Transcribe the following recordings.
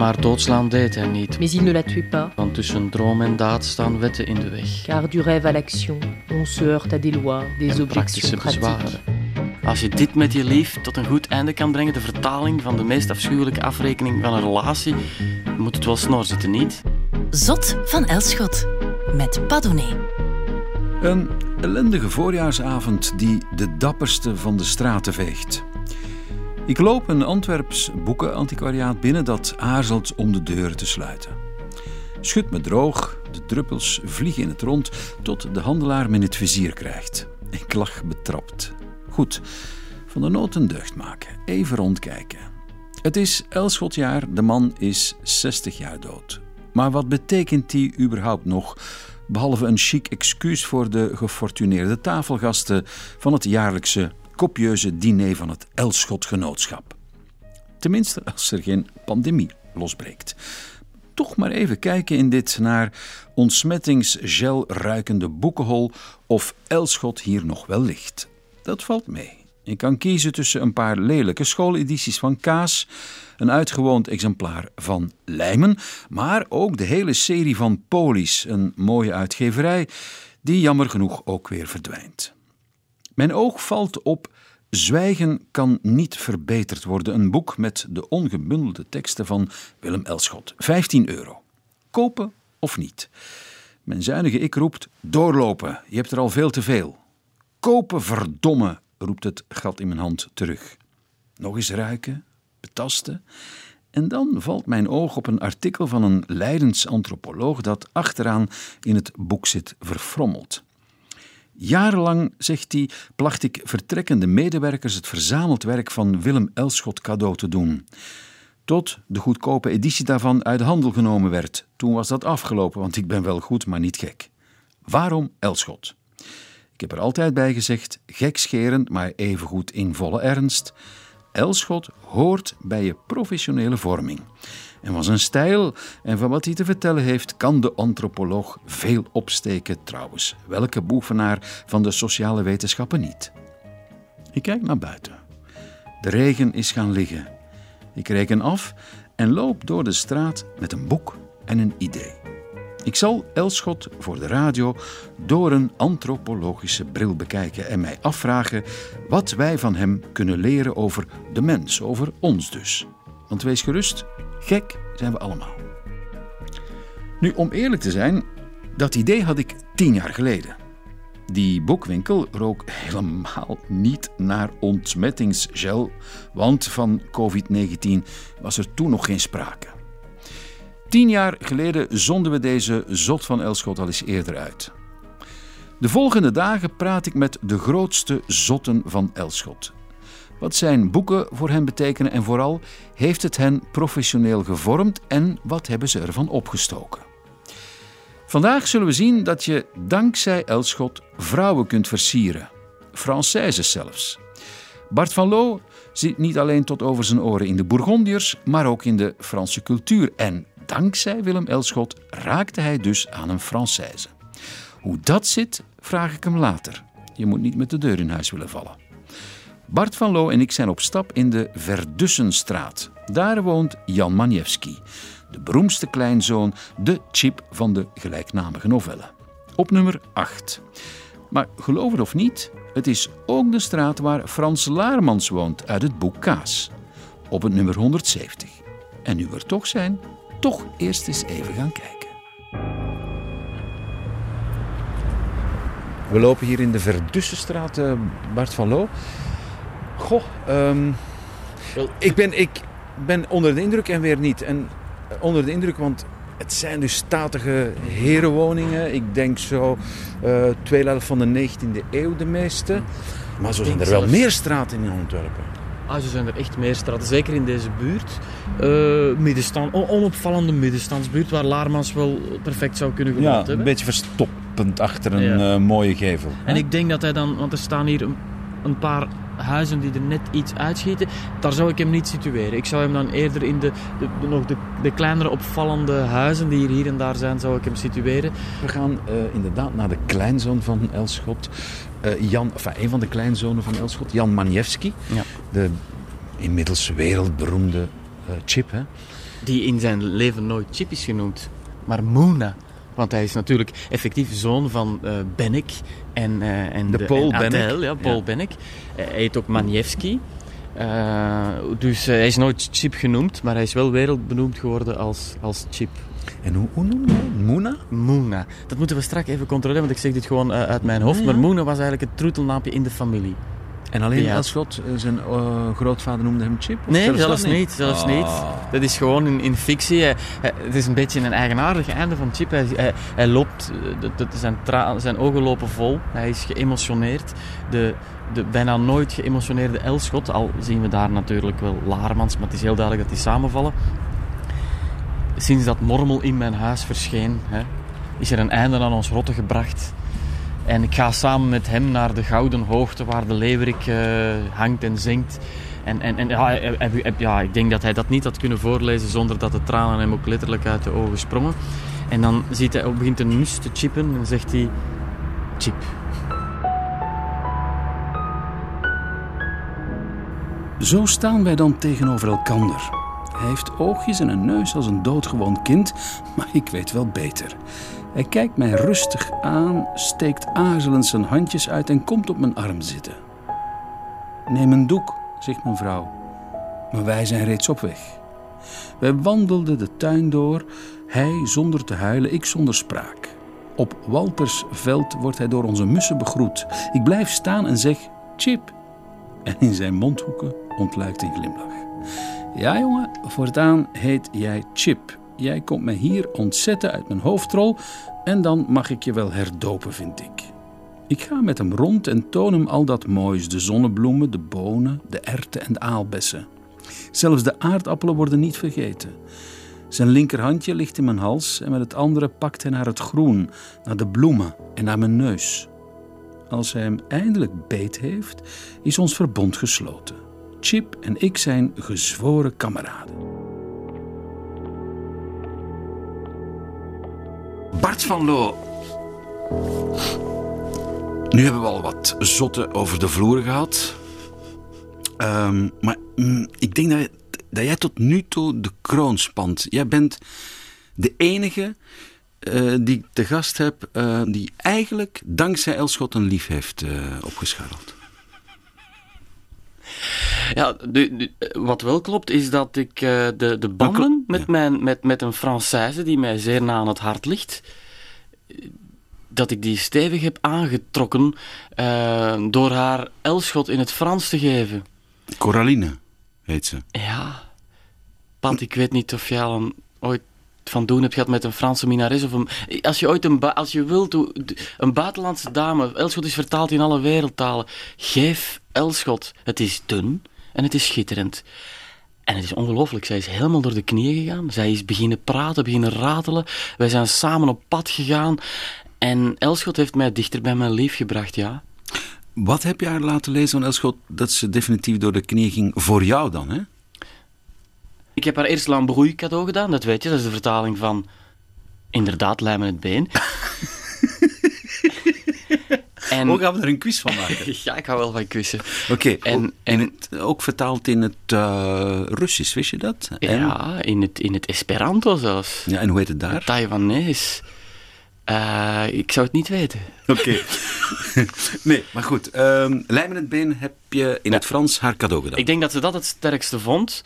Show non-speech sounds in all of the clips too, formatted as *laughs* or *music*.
Maar doodslaan deed hij niet. Mais il ne la tue pas, Want tussen droom en daad staan wetten in de weg. car du rêve à l'action, on se heurte à des lois, des En objections praktische pratiques. bezwaren. Als je dit met je lief tot een goed einde kan brengen, de vertaling van de meest afschuwelijke afrekening van een relatie, moet het wel snor zitten, niet? Zot van Elschot met Padone. Een ellendige voorjaarsavond die de dapperste van de straten veegt. Ik loop een Antwerps boekenantiquariaat binnen dat aarzelt om de deuren te sluiten. Schud me droog, de druppels vliegen in het rond tot de handelaar me in het vizier krijgt. Ik lach betrapt. Goed, van de nood een deugd maken, even rondkijken. Het is Elschotjaar, de man is 60 jaar dood. Maar wat betekent die überhaupt nog, behalve een chic excuus voor de gefortuneerde tafelgasten van het jaarlijkse kopieuze diner van het Elschot-genootschap? Tenminste, als er geen pandemie losbreekt. Toch maar even kijken in dit naar ontsmettingsgel ruikende boekenhol of Elschot hier nog wel ligt. Dat valt mee. Je kan kiezen tussen een paar lelijke schooledities van Kaas, een uitgewoond exemplaar van Lijmen, maar ook de hele serie van Polis, een mooie uitgeverij, die jammer genoeg ook weer verdwijnt. Mijn oog valt op Zwijgen kan niet verbeterd worden. Een boek met de ongebundelde teksten van Willem Elschot. 15 euro. Kopen of niet? Mijn zuinige ik roept: doorlopen, je hebt er al veel te veel. Kopen, verdomme, roept het gat in mijn hand terug. Nog eens ruiken, betasten. En dan valt mijn oog op een artikel van een Leidens antropoloog dat achteraan in het boek zit verfrommeld. Jarenlang, zegt hij, placht ik vertrekkende medewerkers het verzameld werk van Willem Elschot cadeau te doen. Tot de goedkope editie daarvan uit de handel genomen werd. Toen was dat afgelopen, want ik ben wel goed, maar niet gek. Waarom Elschot? Ik heb er altijd bij gezegd, gekscherend, maar evengoed in volle ernst. Elschot hoort bij je professionele vorming. En van zijn stijl en van wat hij te vertellen heeft, kan de antropoloog veel opsteken trouwens. Welke boefenaar van de sociale wetenschappen niet? Ik kijk naar buiten. De regen is gaan liggen. Ik reken af en loop door de straat met een boek en een idee. Ik zal Elschot voor de radio door een antropologische bril bekijken en mij afvragen wat wij van hem kunnen leren over de mens, over ons dus. Want wees gerust, gek zijn we allemaal. Nu, om eerlijk te zijn, dat idee had ik tien jaar geleden. Die boekwinkel rook helemaal niet naar ontsmettingsgel, want van COVID-19 was er toen nog geen sprake. Tien jaar geleden zonden we deze zot van Elschot al eens eerder uit. De volgende dagen praat ik met de grootste zotten van Elschot. Wat zijn boeken voor hen betekenen en vooral heeft het hen professioneel gevormd en wat hebben ze ervan opgestoken. Vandaag zullen we zien dat je dankzij Elschot vrouwen kunt versieren. Françaises zelfs. Bart van Loo zit niet alleen tot over zijn oren in de Bourgondiërs, maar ook in de Franse cultuur. En dankzij Willem Elschot raakte hij dus aan een Française. Hoe dat zit, vraag ik hem later. Je moet niet met de deur in huis willen vallen. Bart van Loo en ik zijn op stap in de Verdussenstraat. Daar woont Jan Maniewski, de beroemdste kleinzoon, de chip van de gelijknamige novelle. Op nummer 8. Maar geloof het of niet, het is ook de straat waar Frans Laarmans woont uit het boek Kaas. Op het nummer 170. En nu we er toch zijn, toch eerst eens even gaan kijken. We lopen hier in de Verdussenstraat, eh, Bart van Loo. Goh, ehm, ik, ben, ik ben onder de indruk en weer niet. En eh, onder de indruk, want het zijn dus statige herenwoningen. Ik denk zo eh tweede helft van de 19e eeuw de meeste. Maar zo zijn er wel meer straten in Antwerpen. Ah, zo zijn er echt meer straten, zeker in deze buurt. Eh, middenstand, on- onopvallende middenstandsbuurt, waar Laarmans wel perfect zou kunnen gewoond Ja, hebben. een beetje verstoppend achter een Ja. mooie gevel. En ik denk dat hij dan, want er staan hier een, een paar huizen die er net iets uitschieten, daar zou ik hem niet situeren. Ik zou hem dan eerder in de, de, de- nog de, de kleinere opvallende huizen die hier, hier en daar zijn, zou ik hem situeren. We gaan eh, inderdaad naar de kleinzoon van Elschot. Eh, Jan, enfin, een van de kleinzonen van Elschot, Jan Maniewski. Ja. De inmiddels wereldberoemde eh, chip. Hè? die in zijn leven nooit Chip is genoemd, maar Moona. Want hij is natuurlijk effectief zoon van uh, Bennick en, uh, en de, de Paul en ja, Paul ja. Bennick. hij heet ook Maniewski. Uh, dus hij is nooit Chip genoemd, maar hij is wel wereldbenoemd geworden als, als Chip. En hoe, hoe noem je dat? Moona? Moona. Dat moeten we straks even controleren, want ik zeg dit gewoon uit mijn hoofd. Ja. Maar Moona was eigenlijk het troetelnaampje in de familie. En alleen ja. Elschot, zijn uh, grootvader noemde hem Chip? Nee, zelfs, zelfs niet. niet. Zelfs oh. niet. Dat is gewoon in, in fictie. Hij, hij, het is een beetje een eigenaardig einde van Chip. Hij, hij, loopt, de, de, zijn, zijn ogen lopen vol. Hij is geëmotioneerd. De, de bijna nooit geëmotioneerde Elschot, al zien we daar natuurlijk wel Laarmans, maar het is heel duidelijk dat die samenvallen. Sinds dat Mormel in mijn huis verscheen, hè, is er een einde aan ons rotte gebracht. En ik ga samen met hem naar de gouden hoogte waar de leeuwerik uh, hangt en zingt. En, en, en ja, ik denk dat hij dat niet had kunnen voorlezen zonder dat de tranen hem ook letterlijk uit de ogen sprongen. En dan ziet hij, begint een nus te chippen en zegt hij: Chip. Zo staan wij dan tegenover elkander. Hij heeft oogjes en een neus als een doodgewoon kind, maar ik weet wel beter. Hij kijkt mij rustig aan, steekt aarzelend zijn handjes uit en komt op mijn arm zitten. Neem een doek, zegt mijn vrouw. Maar wij zijn reeds op weg. Wij wandelden de tuin door, hij zonder te huilen, ik zonder spraak. Op Walters veld wordt hij door onze mussen begroet. Ik blijf staan en zeg: Chip. En in zijn mondhoeken ontluikt een glimlach. Ja, jongen, voortaan heet jij Chip. Jij komt me hier ontzetten uit mijn hoofdrol en dan mag ik je wel herdopen, vind ik. Ik ga met hem rond en toon hem al dat moois: de zonnebloemen, de bonen, de erwten en de aalbessen. Zelfs de aardappelen worden niet vergeten. Zijn linkerhandje ligt in mijn hals en met het andere pakt hij naar het groen, naar de bloemen en naar mijn neus. Als hij hem eindelijk beet heeft, is ons verbond gesloten. Chip en ik zijn gezworen kameraden. Van Loo. Nu hebben we al wat zotten over de vloer gehad. Um, maar mm, ik denk dat, dat jij tot nu toe de kroon spant. Jij bent de enige uh, die ik te gast heb, uh, die eigenlijk dankzij Elschot een lief heeft uh, opgescharreld. Ja, de, de, wat wel klopt is dat ik de, de banden met, mijn, met, met een Française die mij zeer na aan het hart ligt, dat ik die stevig heb aangetrokken door haar Elschot in het Frans te geven. Coraline heet ze. Ja. Pat, ik weet niet of jij al een, ooit van doen hebt gehad met een Franse minares. Of een, als je ooit een, als je wilt, een buitenlandse dame, Elschot is vertaald in alle wereldtalen. Geef Elschot. Het is dun en het is schitterend. En het is ongelooflijk. Zij is helemaal door de knieën gegaan. Zij is beginnen praten, beginnen ratelen. Wij zijn samen op pad gegaan. En Elschot heeft mij dichter bij mijn lief gebracht, ja. Wat heb je haar laten lezen van Elschot dat ze definitief door de knieën ging voor jou dan, hè? Ik heb haar eerst Lambrouille cadeau gedaan, dat weet je. Dat is de vertaling van inderdaad lijmen het been. *laughs* en... Hoe gaan we er een quiz van maken? *laughs* ja, ik hou wel van quizzen. Oké, okay, en, en... Het, ook vertaald in het uh, Russisch, wist je dat? Ja, in het, in het Esperanto zelfs. Ja, en hoe heet het daar? Taiwanese. Uh, ik zou het niet weten. Oké. Okay. *laughs* nee, maar goed. Um, lijmen het been heb je in het Frans haar cadeau gedaan. Ik denk dat ze dat het sterkste vond.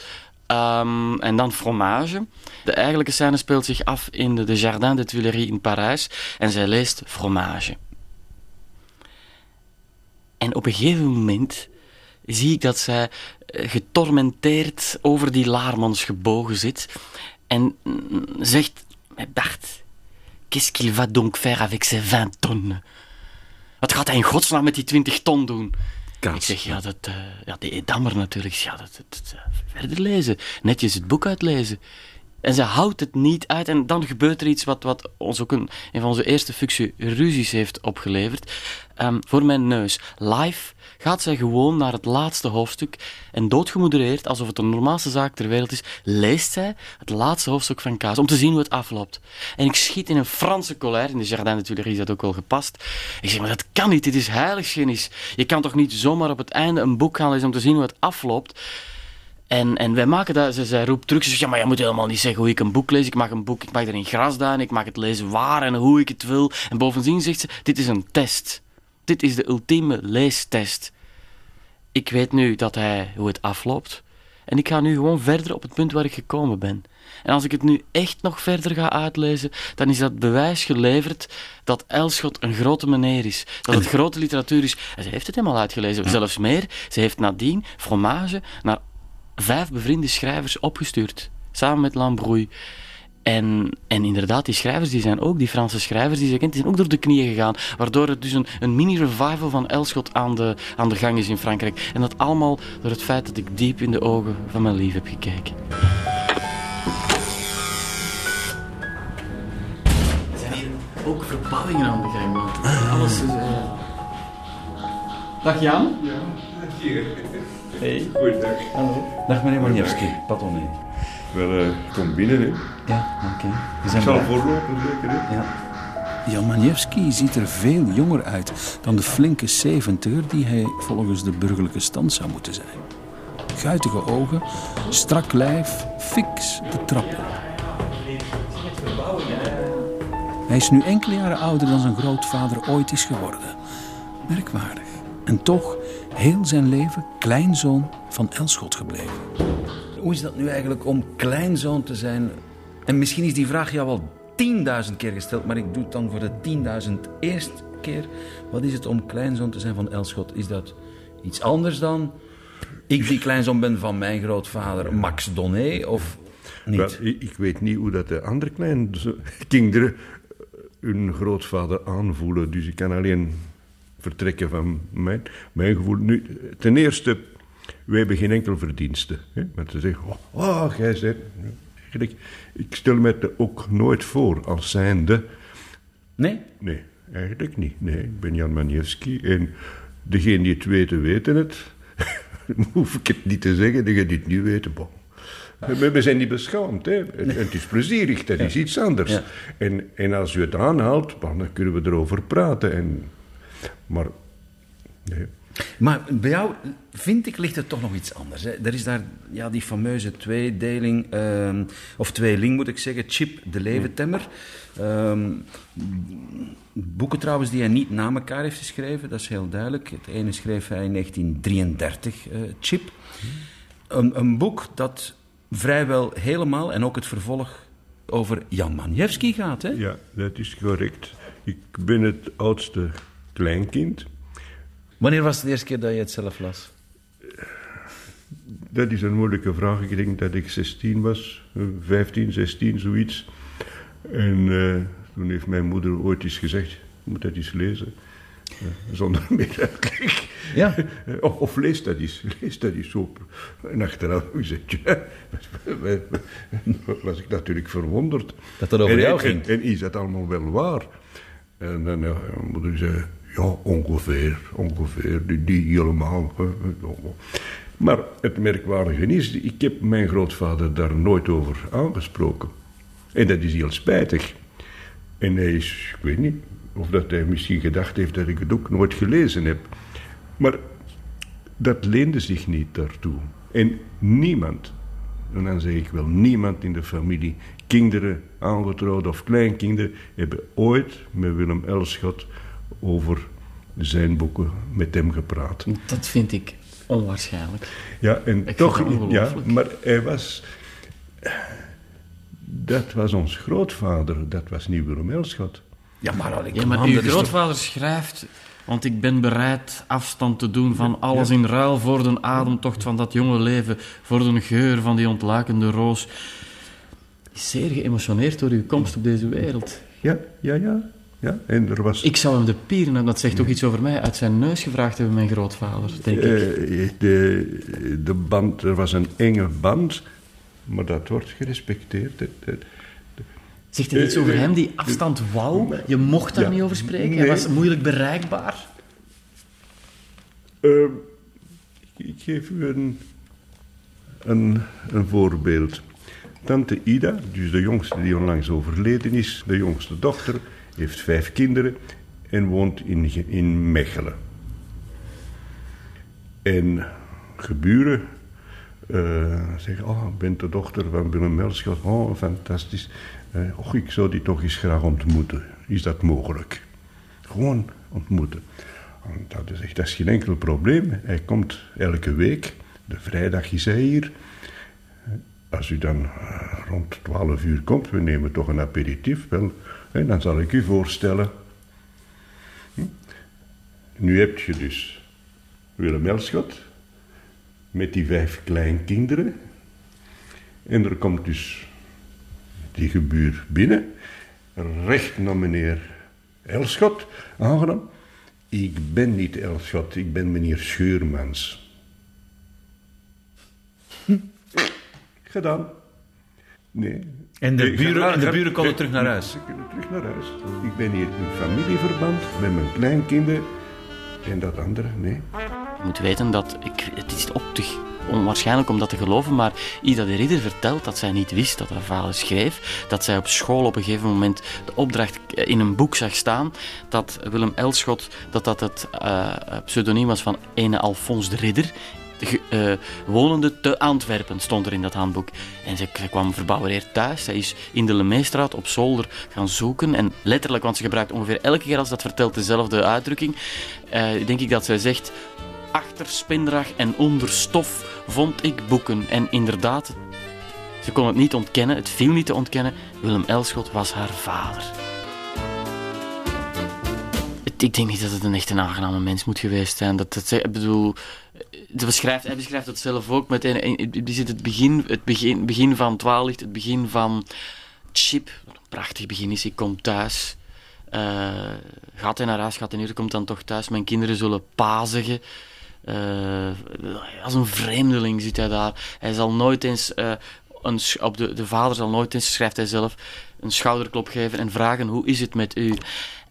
Um, en dan fromage. De eigenlijke scène speelt zich af in de, de Jardin des Tuileries in Parijs. En zij leest fromage. En op een gegeven moment zie ik dat zij getormenteerd over die laarmans gebogen zit. En zegt met Bart... Qu'est-ce qu'il va donc faire avec ces 20 tonnes? Wat gaat hij in godsnaam met die 20 ton doen? Kaas. Ik zeg, ja, dat, uh, ja die Edammer natuurlijk. Ja, dat, dat, dat, verder lezen. Netjes het boek uitlezen. En ze houdt het niet uit. En dan gebeurt er iets wat, wat ons ook een, een van onze eerste functie ruzies heeft opgeleverd. Um, voor mijn neus. Live gaat zij gewoon naar het laatste hoofdstuk. En doodgemodereerd, alsof het de normaalste zaak ter wereld is, leest zij het laatste hoofdstuk van Kaas. Om te zien hoe het afloopt. En ik schiet in een Franse colère. In de Jardin Tuileries is dat ook wel gepast. Ik zeg, maar dat kan niet. Dit is heiligschennis. Je kan toch niet zomaar op het einde een boek gaan lezen om te zien hoe het afloopt. En, en wij maken dat, ze, zij roept terug, ze zegt, ja, maar je moet helemaal niet zeggen hoe ik een boek lees. Ik mag een boek, ik mag erin grasduinen, ik mag het lezen waar en hoe ik het wil. En bovendien zegt ze, dit is een test. Dit is de ultieme leestest. Ik weet nu dat hij, hoe het afloopt. En ik ga nu gewoon verder op het punt waar ik gekomen ben. En als ik het nu echt nog verder ga uitlezen, dan is dat bewijs geleverd dat Elschot een grote meneer is. Dat het grote literatuur is. En ze heeft het helemaal uitgelezen. Zelfs meer. Ze heeft nadien Fromage naar vijf bevriende schrijvers opgestuurd. Samen met Lambrouille. En, en inderdaad, die schrijvers, die zijn ook, die Franse schrijvers, die ze kent, die zijn ook door de knieën gegaan. Waardoor het dus een, een mini-revival van Elschot aan de, aan de gang is in Frankrijk. En dat allemaal door het feit dat ik diep in de ogen van mijn lief heb gekeken. Er zijn hier ook verbouwingen aan de gang, want alles is... eh, Dag Jan. Ja, hier. Hey. Goeiedag. Hallo. Dag meneer Maniewski, Patonné. Wel, eh, kom binnen, hè. Ja, oké. We Ik zal voorlopen, zeker, hè. Ja. Jan Maniewski ziet er veel jonger uit dan de flinke zeventiger die hij volgens de burgerlijke stand zou moeten zijn. Guitige ogen, strak lijf, fix de trap op. Hij is nu enkele jaren ouder dan zijn grootvader ooit is geworden. Merkwaardig. En toch heel zijn leven kleinzoon van Elschot gebleven. Hoe is dat nu eigenlijk om kleinzoon te zijn? En misschien is die vraag jou wel tienduizend keer gesteld, maar ik doe het dan voor de tienduizend eerst keer. Wat is het om kleinzoon te zijn van Elschot? Is dat iets anders dan ik die kleinzoon ben van mijn grootvader Max Donné of niet? Wel, ik, weet niet hoe dat de andere kleine *laughs* kinderen eh, hun grootvader aanvoelen. Dus ik kan alleen vertrekken van mijn, mijn gevoel. Nu, ten eerste, wij hebben geen enkel verdienste. Hè? Maar te zeggen, oh, oh jij bent... Eigenlijk, ik stel me het ook nooit voor als zijnde... Nee? Nee, eigenlijk niet. Nee, ik ben Jan Maniewski en degenen die het weten, weten het. *laughs* Hoef ik het niet te zeggen, degenen die het niet weten, bon. We we zijn niet beschaamd, hè. Het, is plezierig, dat is iets anders. Ja. En, en als u het aanhaalt, dan kunnen we erover praten. En, maar, nee. Maar bij jou, vind ik, ligt het toch nog iets anders. Hè? Er is daar ja, die fameuze tweedeling, ehm, of tweeling moet ik zeggen, Chip de Leventemmer. Ehm, boeken trouwens die hij niet na elkaar heeft geschreven, dat is heel duidelijk. Het ene schreef hij in 1933, eh, Chip. Een, een boek dat vrijwel helemaal, en ook het vervolg, over Jan Maniewski gaat. Hè? Ja, dat is correct. Ik ben het oudste kleinkind. Wanneer was het de eerste keer dat je het zelf las? Dat is een moeilijke vraag. Ik denk dat ik 16 was, eh, 15, 16, zoiets. En eh, toen heeft mijn moeder ooit eens gezegd: Je moet dat eens lezen. Eh, zonder *laughs* meer uitleg. Ja. *laughs* Of, of lees dat eens, lees dat eens op. En achteraf *laughs* ja, was ik natuurlijk verwonderd. Dat dat over en, jou en- ging. En, is dat allemaal wel waar? En dan ja, moeder zei, ja, ongeveer, ongeveer, die, helemaal. Maar het merkwaardige is, ik heb mijn grootvader daar nooit over aangesproken. En dat is heel spijtig. En hij is, ik weet niet, of dat hij misschien gedacht heeft dat ik het ook nooit gelezen heb. Maar dat leende zich niet daartoe. En niemand, en dan zeg ik wel niemand in de familie, kinderen, aangetrouwd of kleinkinderen, hebben ooit met Willem Elschot over zijn boeken met hem gepraat. Dat vind ik onwaarschijnlijk. Ja, en toch, dat ja, maar hij was. Dat was ons grootvader, dat was niet Willem Elschot. Ja, maar, ik Ja, maar uw toch- grootvader schrijft... Want ik ben bereid afstand te doen van alles in ruil voor de ademtocht van dat jonge leven, voor de geur van die ontluikende roos. Is zeer geëmotioneerd door uw komst op deze wereld. Ja, ja, ja. Ja. En er was. Ik zou hem de pieren, en dat zegt ook iets over mij, uit zijn neus gevraagd hebben, mijn grootvader, denk ik. Eh, de, de band, er was een enge band, maar dat wordt gerespecteerd. Zegt hij iets over eh, hem, die afstand wou? Je mocht daar Ja. niet over spreken, hij was moeilijk bereikbaar. Eh, ik geef u een, een, een voorbeeld. Tante Ida, dus de jongste die onlangs overleden is, de jongste dochter, heeft vijf kinderen en woont in, in Mechelen. En geburen, eh, zeggen, oh, ik ben de dochter van Willem Melschot. Oh, fantastisch. Uh, och, ik zou die toch eens graag ontmoeten. Is dat mogelijk? Gewoon ontmoeten. En dat is dat is geen enkel probleem. Hij komt elke week. De vrijdag is hij hier. Als u dan rond 12 uur komt, we nemen toch een aperitief, wel, hè, dan zal ik u voorstellen. Hm? Nu heb je dus Willem Elschot met die vijf kleinkinderen. En er komt dus die gebuur binnen, recht naar meneer Elschot, aangenaam. Ik ben niet Elschot, ik ben meneer Scheurmans. Hm. Gedaan. Nee. En de Nee, buren, en de buren komen ga- terug naar huis. Ze kunnen terug naar huis. Ik ben hier in familieverband met mijn kleinkinderen. En dat andere, nee. Je moet weten dat, ik, het is op te, onwaarschijnlijk om dat te geloven, maar Ida de Ridder vertelt dat zij niet wist dat haar vader schreef. Dat zij op school op een gegeven moment de opdracht in een boek zag staan dat Willem Elschot, dat dat het eh, pseudoniem was van ene Alfons de Ridder. Eh, wonende te Antwerpen stond er in dat handboek. En ze, kwam verbouwereerd thuis. Zij is in de Lemeestraat op zolder gaan zoeken. En letterlijk, want ze gebruikt ongeveer elke keer als dat vertelt dezelfde uitdrukking. eh, denk ik dat zij zegt achter spindrag en onder stof vond ik boeken. En inderdaad, ze kon het niet ontkennen, het viel niet te ontkennen. Willem Elschot was haar vader. Ik denk niet dat het een echt een aangename mens moet geweest zijn. Dat, dat, ik bedoel, beschrijft, hij beschrijft het zelf ook met een, een- die zit het begin, het begin, begin van Dwaallicht, het begin van Chip, wat een prachtig begin is. Ik kom thuis. Eh, gaat hij naar huis, gaat hij niet, komt dan toch thuis. Mijn kinderen zullen pa zeggen. Eh, als een vreemdeling zit hij daar. Hij zal nooit eens, eh, een, op de, de vader zal nooit eens, schrijft hij zelf, een schouderklop geven en vragen hoe is het met u.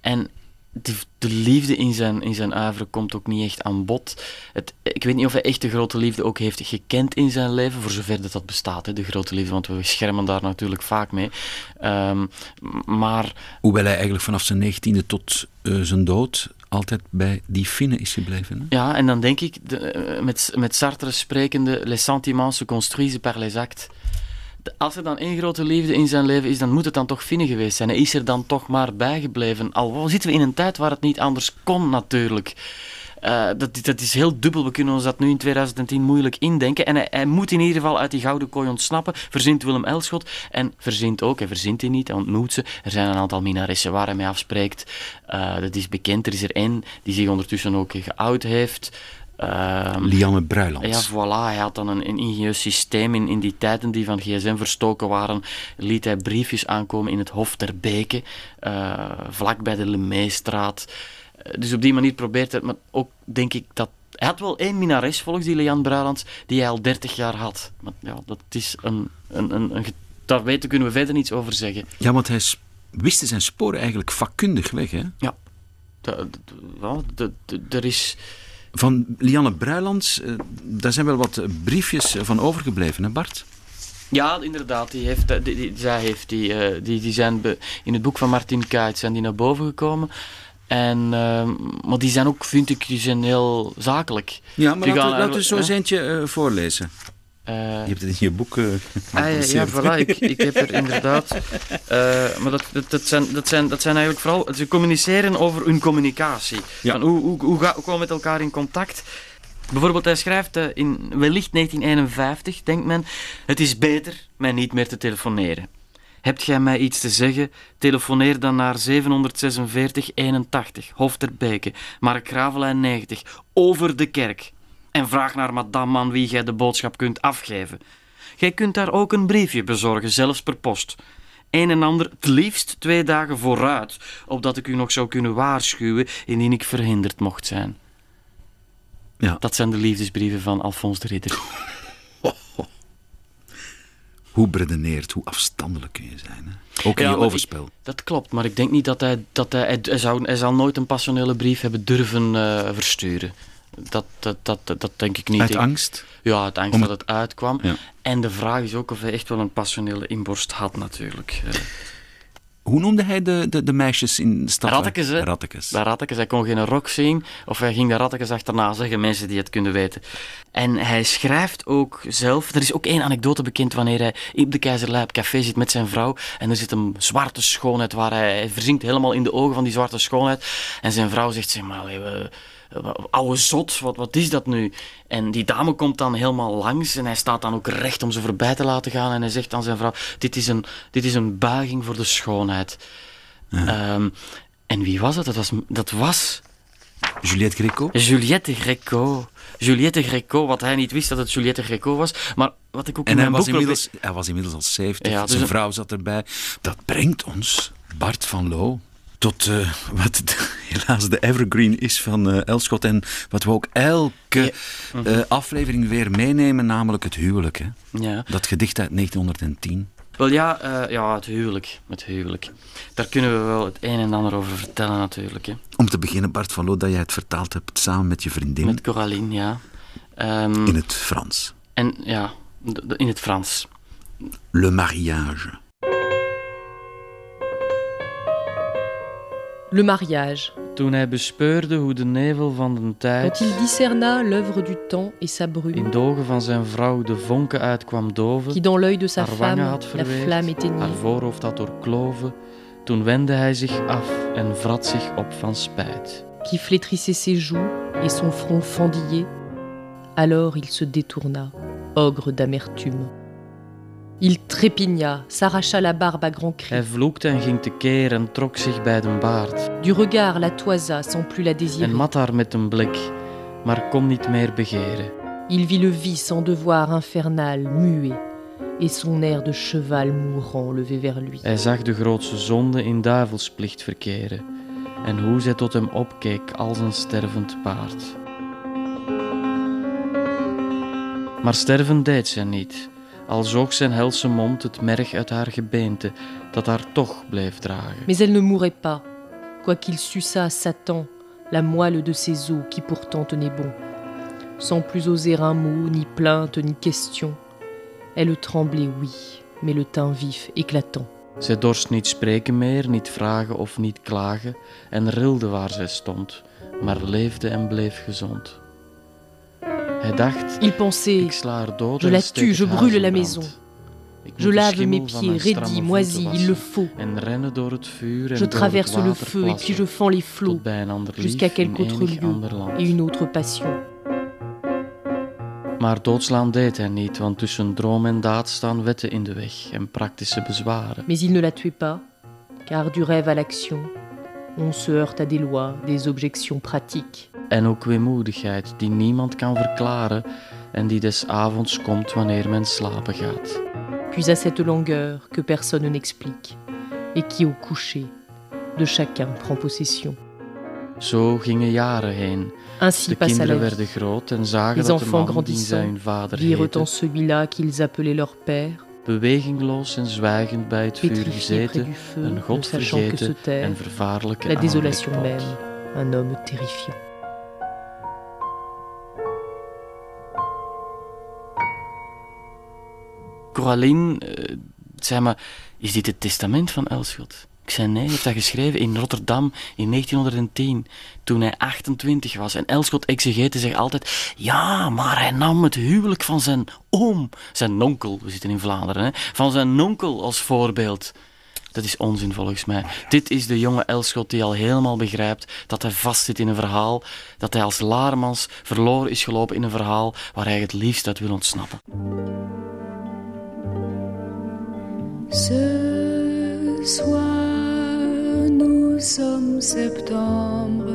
En de, de liefde in zijn, in zijn uiveren komt ook niet echt aan bod. Het, ik weet niet of hij echt de grote liefde ook heeft gekend in zijn leven, voor zover dat dat bestaat, hè, de grote liefde, want we schermen daar natuurlijk vaak mee. Ehm, maar Hoewel hij eigenlijk vanaf zijn negentiende tot eh, zijn dood altijd bij die Finnen is gebleven. Hè? Ja, en dan denk ik, de, eh, met, met Sartre sprekende, les sentiments se construisent par les actes. Als er dan één grote liefde in zijn leven is, dan moet het dan toch Finnen geweest zijn. Hij is er dan toch maar bijgebleven. Al zitten we in een tijd waar het niet anders kon, natuurlijk. Eh, dat, dat is heel dubbel. We kunnen ons dat nu in 2010 moeilijk indenken. En hij, hij moet in ieder geval uit die gouden kooi ontsnappen. Verzint Willem Elschot. En verzint ook, hij verzint hij niet, hij ontmoet ze. Er zijn een aantal minaressen waar hij mee afspreekt. Eh, dat is bekend. Er is er één die zich ondertussen ook geout heeft. Ehm, Lianne Bruiland. ja, voilà. Hij had dan een, een ingenieus systeem. In, in die tijden die van gsm verstoken waren, liet hij briefjes aankomen in het Hof ter Beke, eh, vlak bij de Lemeestraat. Eh, dus op die manier probeert hij het, maar ook denk ik dat... Hij had wel één minares, volgens die Lejan Bruilands, die hij al 30 jaar had. Maar ja, dat is een... een, een, een daar weten kunnen we verder niets over zeggen. Ja, want hij wist zijn sporen eigenlijk vakkundig weg. Hè? Ja. Er is... Van Lianne Bruilands, eh, daar zijn wel wat eh, briefjes van overgebleven, hè Bart? Ja, inderdaad. Die heeft, die, die- zij heeft die, eh, die, die zijn be- in het boek van Martin Kuit zijn die naar boven gekomen. En, ehm, maar die zijn ook, vind ik, die zijn heel zakelijk. Ja, maar laten we, gaan laten we zo eens eentje eh, voorlezen. Eh, Je hebt het in je boek ah, ja, voilà, ik, ik heb er *laughs* inderdaad. eh, maar dat, dat, dat, zijn, dat, zijn, dat zijn eigenlijk vooral. Ze communiceren over hun communicatie. Ja. Van hoe, hoe, hoe, ga, hoe komen we met elkaar in contact? Bijvoorbeeld, hij schrijft in wellicht 1951, denkt men: Het is beter mij niet meer te telefoneren. Hebt gij mij iets te zeggen? Telefoneer dan naar 746 81, Hof ter Beke, Mark Gravelijn 90, over de kerk. En vraag naar madame aan wie gij de boodschap kunt afgeven. Gij kunt daar ook een briefje bezorgen, zelfs per post. Een en ander het liefst twee dagen vooruit, opdat ik u nog zou kunnen waarschuwen indien ik verhinderd mocht zijn. Ja. Dat zijn de liefdesbrieven van Alfons de Ridder. *laughs* Hoe beredeneerd, hoe afstandelijk kun je zijn. Hè? Ook in Ja, je overspel. Dat klopt, maar ik denk niet dat hij... Dat hij, hij, hij zou, hij zal nooit een passionele brief hebben durven eh, versturen. Dat, dat, dat, dat, denk ik niet. Uit angst? Ja, uit angst Om- dat het uitkwam. Ja. En de vraag is ook of hij echt wel een passionele inborst had, natuurlijk. Eh, Hoe noemde hij de, de, de meisjes in de stad? Rattekes, hè? Rattekes. Rattekes. Hij kon geen rock zien, of hij ging de Rattekes achterna zeggen, mensen die het kunnen weten. En hij schrijft ook zelf... Er is ook één anekdote bekend wanneer hij op de Keizerlei op café zit met zijn vrouw. En er zit een zwarte schoonheid waar hij, hij verzinkt helemaal in de ogen van die zwarte schoonheid. En zijn vrouw zegt, zeg maar, we- oude zot, wat, wat is dat nu? En die dame komt dan helemaal langs en hij staat dan ook recht om ze voorbij te laten gaan. En hij zegt aan zijn vrouw, dit is een, dit is een buiging voor de schoonheid. Ehm, en wie was dat? Dat was, dat was Juliette Greco. Juliette Greco. Juliette Greco, wat hij niet wist dat het Juliette Greco was. Maar wat ik ook En in hij mijn was, boek probeer- inmiddels, hij was inmiddels al 70. Ja, dus Zijn vrouw zat erbij. Dat brengt ons, Bart van Loo, tot eh, wat *laughs* helaas de evergreen is van eh, Elschot. En wat we ook elke eh, aflevering weer meenemen, namelijk het huwelijk. Hè? Ja. Dat gedicht uit 1910. Wel ja, ja, het huwelijk. Het huwelijk. Daar kunnen we wel het een en ander over vertellen natuurlijk. Hè. Om te beginnen, Bart van Loo, dat jij het vertaald hebt samen met je vriendin Met Coraline, ja. Ehm, in het Frans. En ja, in het Frans. Le mariage. Van de Quand tijd il discerna l'œuvre du temps et sa brume, in de ogen van zijn vrouw de vonken uit kwam qui doven, dans l'œil de sa haar wangen femme had la verweerd, flamme haar éteignit, voorhoofd had doorkloven, toen wendde hij zich af en vrat zich op van spijt. qui flétrissait ses joues et son front fendillé. Alors il se détourna, ogre d'amertume. Il trépigna, s'arracha la barbe à grands cris. Hij vloekte en ging tekeer en trok zich bij de baard. Du regard la toisa sans plus la désirer. En mat haar met een blik, maar kon niet meer begeren. Il vit le vice en devoir infernal, muet, et son air de cheval mourant levé vers lui. Hij zag de grootste zonde in duivelsplicht verkeren en hoe zij tot hem opkeek als een stervend paard. Maar sterven deed zij niet, al zoog zijn helse mond het merg uit haar gebeente, dat haar toch bleef dragen. Mais elle ne mourrait pas, quoiqu'il suçât Satan la moelle de ses os qui pourtant tenait bon. Sans plus oser un mot, ni plainte, ni question. Elle tremblait, oui, mais le teint vif, éclatant. Zij dorst niet spreken meer, niet vragen of niet klagen, en rilde waar zij stond, maar leefde en bleef gezond. Il pensait Je la tue, je brûle la maison. Je lave mes pieds, raidis, moisis, il le faut. Je traverse le feu et puis je fends les flots jusqu'à quelque autre lieu et une autre passion. Maar doodslaan deed hij niet, want tussen droom en daad staan wetten in de weg en praktische bezwaren. Mais il ne la tuait pas, car du rêve à l'action, on se heurte à des lois, des objections pratiques. En ook weemoedigheid die niemand kan verklaren en die des avonds komt wanneer men slapen gaat. puis à cette langueur que personne n'explique, et qui au coucher de chacun prend possession. Zo gingen jaren heen. Ainsi De kinderen werden groot en zagen Les dat de man die zij hun vader heette, celui-là qu'ils appelaient leur père, bewegingloos en zwijgend bij het vuur gezeten, feu, een god vergeten en vervaarlijke la désolation même, un homme terrifiant. Coraline eh, zei me, is dit het testament van Elschot? Ik zei nee, hij heeft dat geschreven in Rotterdam in 1910, toen hij 28 was. En Elschot exegete zegt altijd, ja, maar hij nam het huwelijk van zijn oom, zijn nonkel, we zitten in Vlaanderen, van zijn nonkel als voorbeeld. Dat is onzin volgens mij. Dit is de jonge Elschot die al helemaal begrijpt dat hij vastzit in een verhaal, dat hij als Laremans verloren is gelopen in een verhaal waar hij het liefst uit wil ontsnappen. Ce soir, nous sommes septembre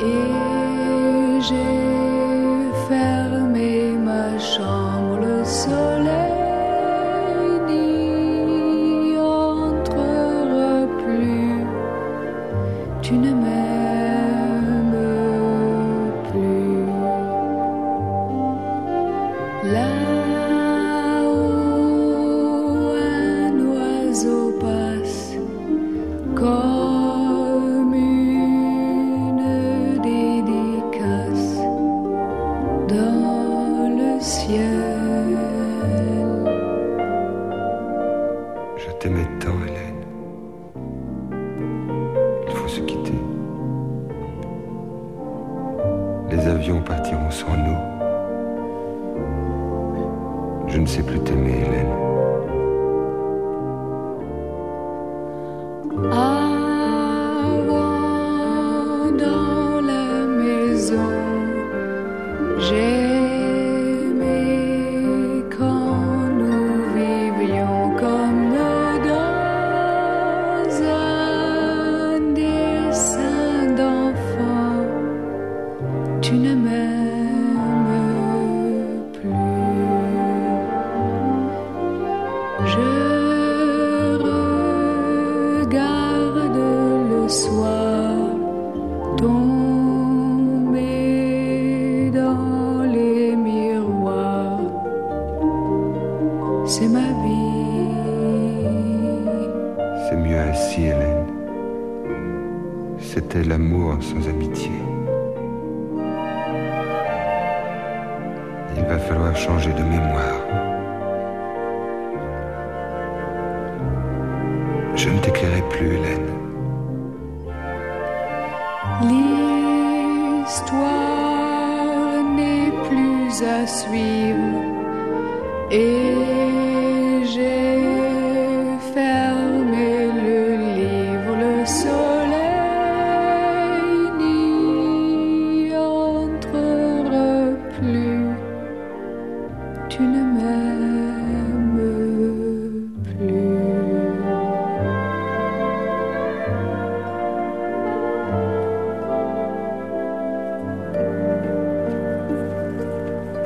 et j'ai fermé ma chambre. Le je ne sais plus t'aimer, Hélène. Avant dans la maison, j'aimais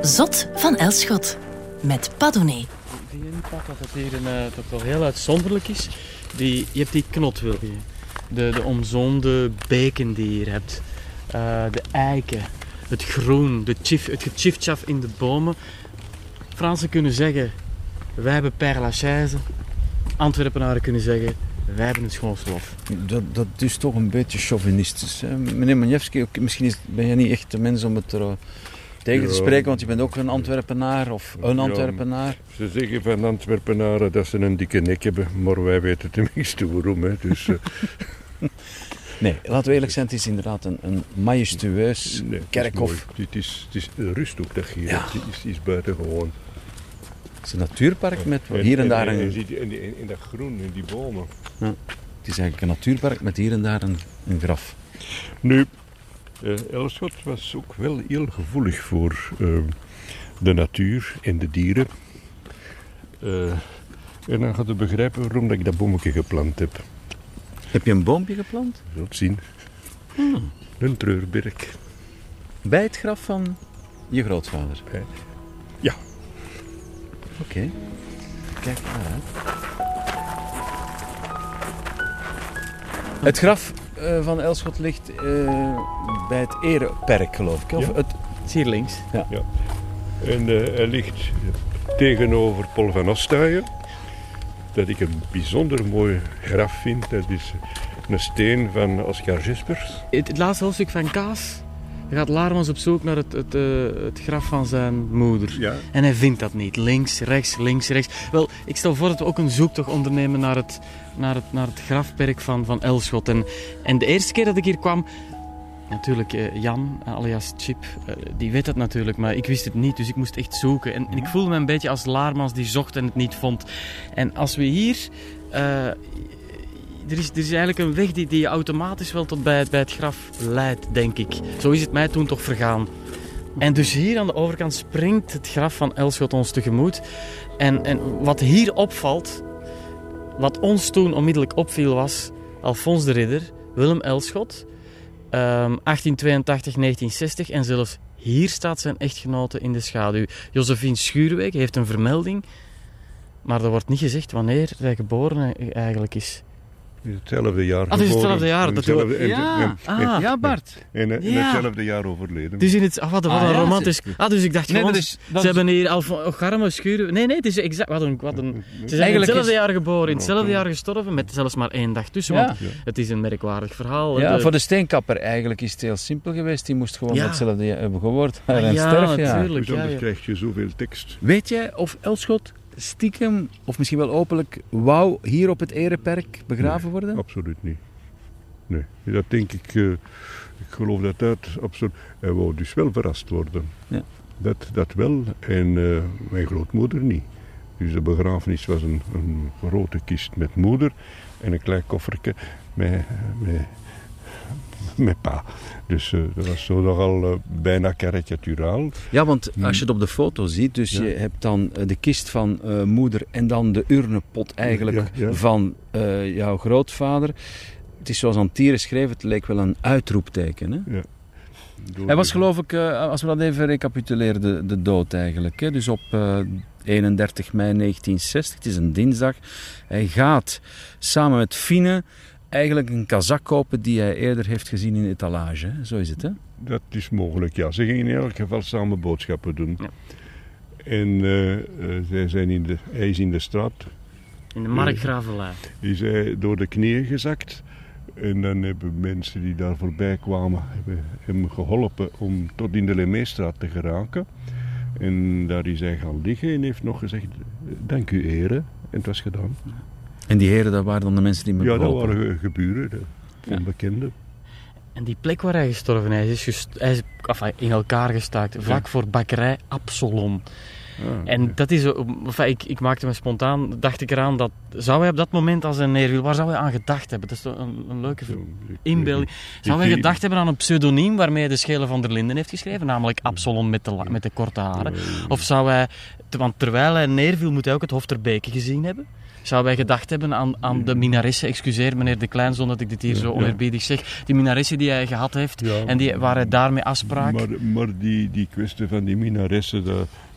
Zot van Elschot met Padone. Zie je niet Pat, dat het hier een, eh, toch wel heel uitzonderlijk is? Die, je hebt die knot, wil je. De, de omzoomde beken die je hier hebt. Eh, de eiken. Het groen. De chif, het gechifchaf in de bomen. Fransen kunnen zeggen, wij hebben Père Lachaise. Antwerpenaren kunnen zeggen, wij hebben het schoonste lof. Dat, dat is toch een beetje chauvinistisch. Hè? Meneer Manjewski, ook- misschien is, ben jij niet echt de mens om het er eh, tegen te Ja. spreken, want je bent ook een Antwerpenaar of een Ja. Antwerpenaar. Ze zeggen van Antwerpenaren dat ze een dikke nek hebben, maar wij weten *laughs* tenminste waarom. Hè. Dus, eh, *laughs* Nee, laten we eerlijk zijn, het is inderdaad een, een majestueus nee, het is kerkhof. Het is, het is dat hier Ja. Het is, is buitengewoon. Het is een natuurpark met hier en daar En, een... ziet je in dat groen, in die bomen. Het is eigenlijk een natuurpark met hier en daar een, een graf. Nu, eh, Elschot was ook wel heel gevoelig voor eh, de natuur en de dieren. Eh, en dan gaat je begrijpen waarom ik dat bommetje geplant heb. Heb je een boompje geplant? Je zult zien. Hmm. Een treurberk. Bij het graf van je grootvader? Bij- ja. Oké. Kijk maar. Het graf van Elschot ligt eh, bij het Ereperk, geloof ik. Of Ja. het, Het is hier links. En eh, hij ligt tegenover Paul van Ostaaien. Dat ik een bijzonder mooi graf vind. Dat is een steen van Oscar Gispers. Het, het laatste hoofdstuk van Kaas gaat Laarmans op zoek naar het, het, eh, het graf van zijn moeder. Ja. En hij vindt dat niet. Links, rechts, links, rechts. Wel, ik stel voor dat we ook een zoektocht ondernemen naar het, naar het, naar het grafperk van, van Elschot. En, en de eerste keer dat ik hier kwam, natuurlijk eh, Jan, alias Chip, eh, die weet dat natuurlijk, maar ik wist het niet, dus ik moest echt zoeken. En, en ik voelde me een beetje als Laarmans die zocht en het niet vond. En als we hier... eh, er is, er is eigenlijk een weg die, die je automatisch wel tot bij het, bij het graf leidt, denk ik. Zo is het mij toen toch vergaan. En dus hier aan de overkant springt het graf van Elschot ons tegemoet. En, en wat hier opvalt, wat ons toen onmiddellijk opviel was Alfons de Ridder, Willem Elschot, ehm, 1882, 1960 en zelfs hier staat zijn echtgenote in de schaduw. Josephine Schuurweg heeft een vermelding, maar er wordt niet gezegd wanneer hij geboren eigenlijk is. Hetzelfde jaar Ah, het is geboren. hetzelfde jaar, En dat hetzelfde- we- en- Ja, en- ah. ja, Bart. En, Ja. hetzelfde jaar overleden. Dus in het, ah, wat, wat Ah, een ja, romantisch. Ah, dus ik dacht Nee, gewoon, dat is- ze is- hebben hier Alfons Garme schuren. Nee, nee, het is exact. Wat een, wat een, ze zijn in Eigenlijk hetzelfde is- jaar geboren, in hetzelfde jaar gestorven, met zelfs maar één dag tussen. Ja. Want het is een merkwaardig verhaal. Ja, De- voor de steenkapper eigenlijk is het heel simpel geweest. Die moest gewoon Ja. hetzelfde jaar hebben gehoord. Ah, en ja, natuurlijk. Dus anders krijg je zoveel tekst. Weet jij of Elschot stiekem, of misschien wel openlijk, wou hier op het Ereperk begraven worden? Absoluut niet. Nee, dat denk ik. eh, ik geloof dat dat absoluut. Hij wou dus wel verrast worden. Ja. Dat, dat wel. En eh, mijn grootmoeder niet. Dus de begrafenis was een, een grote kist met moeder en een klein koffertje met, met, *laughs* met pa. Dus eh, dat was zo nogal eh, bijna karikaturaal. Ja, want als je het op de foto ziet, dus Ja. je hebt dan eh, de kist van eh, moeder en dan de urnepot eigenlijk Ja, ja. van eh, jouw grootvader. Het is zoals aan Tieren schreef, het leek wel een uitroepteken. Hè? Door Hij was geloof ik, eh, als we dat even recapituleren, de, de dood eigenlijk. Hè? Dus op eh, 31 mei 1960, het is een dinsdag. Hij gaat samen met Fine eigenlijk een kazak kopen die hij eerder heeft gezien in de etalage. Hè? Zo is het, hè? Dat is mogelijk, ja. Ze gingen in elk geval samen boodschappen doen. Ja. En eh, eh, zij zijn in de, hij is in de straat In de Markgravelij. is hij door de knieën gezakt. En dan hebben mensen die daar voorbij kwamen hebben hem geholpen om tot in de Lemeestraat te geraken. En daar is hij gaan liggen en heeft nog gezegd, dank u heren. En het was gedaan. En die heren, dat waren dan de mensen die me Ja, dat waren ge- geburen, onbekenden. En die plek waar hij gestorven is, is, gest- hij is enfin, in elkaar gestaakt. Vlak voor bakkerij Absalon. Ah, En dat is, eh, enfin, ik, ik maakte me spontaan, dacht ik eraan dat, zou hij op dat moment als een neerwiel, waar zou hij aan gedacht hebben? Dat is toch een, een leuke inbeelding. Zou hij gedacht hebben aan een pseudoniem waarmee hij de Schelen van der Linden heeft geschreven, namelijk Absalon met de, met de korte haren? Of zou hij, want terwijl hij neerviel, moet hij ook het Hof ter Beke gezien hebben? Zou hij gedacht hebben aan, aan de minaressen, excuseer meneer De Klein, zonder dat ik dit hier zo Ja. oneerbiedig zeg, die minaressen die hij gehad heeft Ja. en die, waar hij daarmee afspraak... Maar, maar die, die kwestie van die minaressen,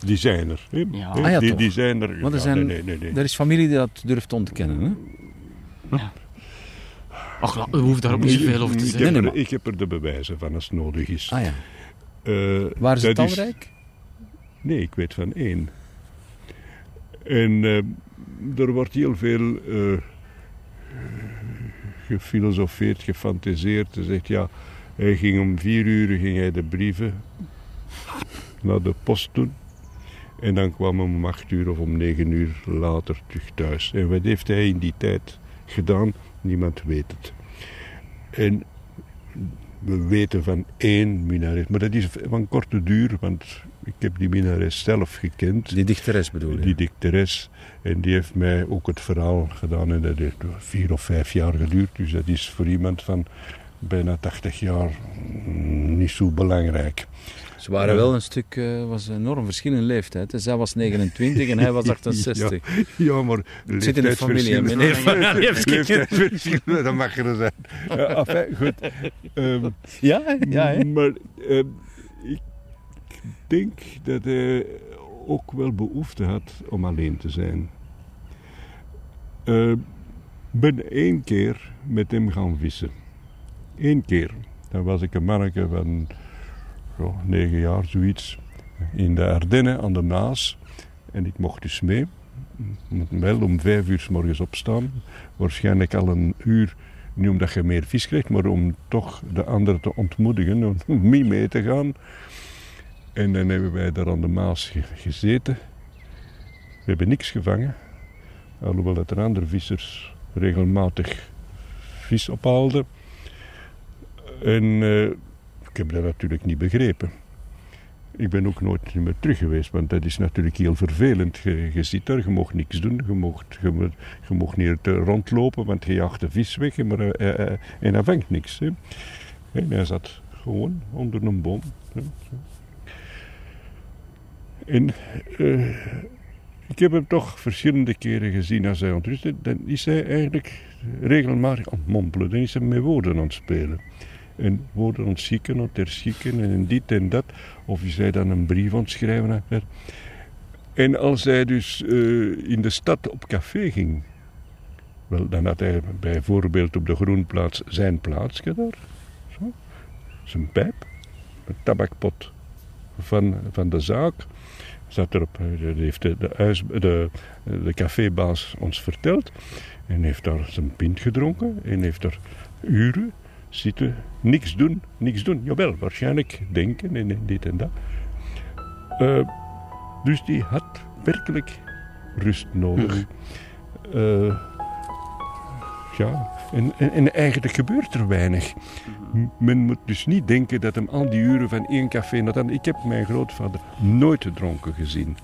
die zijn er. Hè? Ja. Ah ja, die, zijn er. Maar er Ja, zijn- nee, nee, nee, nee. Er is familie die dat durft te ontkennen. Hè? Ach, la- we hoeven daar ook niet zoveel over te ik, zeggen. heb Nee, nee, er, ik heb er de bewijzen van als het nodig is. Ah ja. Eh, Waren ze dat is- talrijk? Nee, ik weet van één. En eh, er wordt heel veel eh, gefilosofeerd, gefantaseerd. Hij zegt ja, hij ging om vier uur ging hij de brieven naar de post doen. En dan kwam hij om acht uur of om negen uur later terug thuis. En wat heeft hij in die tijd gedaan? Niemand weet het. En we weten van één minares, maar dat is van korte duur, want ik heb die minares zelf gekend, Die dichteres bedoel je? die dichteres. En die heeft mij ook het verhaal gedaan en dat heeft vier of vijf jaar geduurd. Dus dat is voor iemand van bijna 80 jaar niet zo belangrijk. Ze waren wel een stuk, eh was een enorm verschil in leeftijd. Zij was 29 en hij was *laughs* 68. Ja, maar Het zit in de familie, hè, meneer Van Arjewski. Leeftijdsverschillen, dat mag er zijn. Ja, enfin, goed. Ehm, Ja, ja hè? Maar ehm, ik denk dat hij ook wel behoefte had om alleen te zijn. Ik ben één keer met hem gaan vissen. Eén keer. Dan was ik een manneke van zo, negen jaar, zoiets. In de Ardennen aan de Maas. En ik mocht dus mee. Moet wel om vijf uur s morgens opstaan. Waarschijnlijk al een uur niet omdat je meer vis krijgt, maar om toch de anderen te ontmoedigen, om *laughs* mee mee te gaan. En dan hebben wij daar aan de Maas ge- gezeten. We hebben niks gevangen. Alhoewel dat er andere vissers regelmatig vis ophaalden. En eh, ik heb dat natuurlijk niet begrepen. Ik ben ook nooit meer terug geweest, want dat is natuurlijk heel vervelend. Je, je zit daar, je mag niks doen, je mag, je, niet rondlopen, want je jaagt de vis weg maar, eh, eh, en hij vangt niks. Hè. En hij zat gewoon onder een boom. En eh, ik heb hem toch verschillende keren gezien als hij ontrustte. Dan is hij eigenlijk regelmatig aan het mompelen. Dan is hij met woorden aan het spelen. En woorden aan het zieken, aan het herschikken en dit en dat. Of is hij dan een brief aan het schrijven. En als hij dus eh, in de stad op café ging, wel, dan had hij bijvoorbeeld op de Groenplaats zijn plaatsje daar. Zo. Zijn pijp, een tabakpot van, van de zaak. Zat erop, eh, dat heeft de, de, huis, de, de cafébaas ons verteld. En heeft daar zijn pint gedronken en heeft daar uren zitten, niks doen, niks doen. Jawel, waarschijnlijk denken en, dit en dat. Eh, dus die had werkelijk rust nodig. Eh, ja, En, en, en eigenlijk gebeurt er weinig. Men moet dus niet denken dat hem al die uren van één café naar. Ik heb mijn grootvader nooit dronken gezien.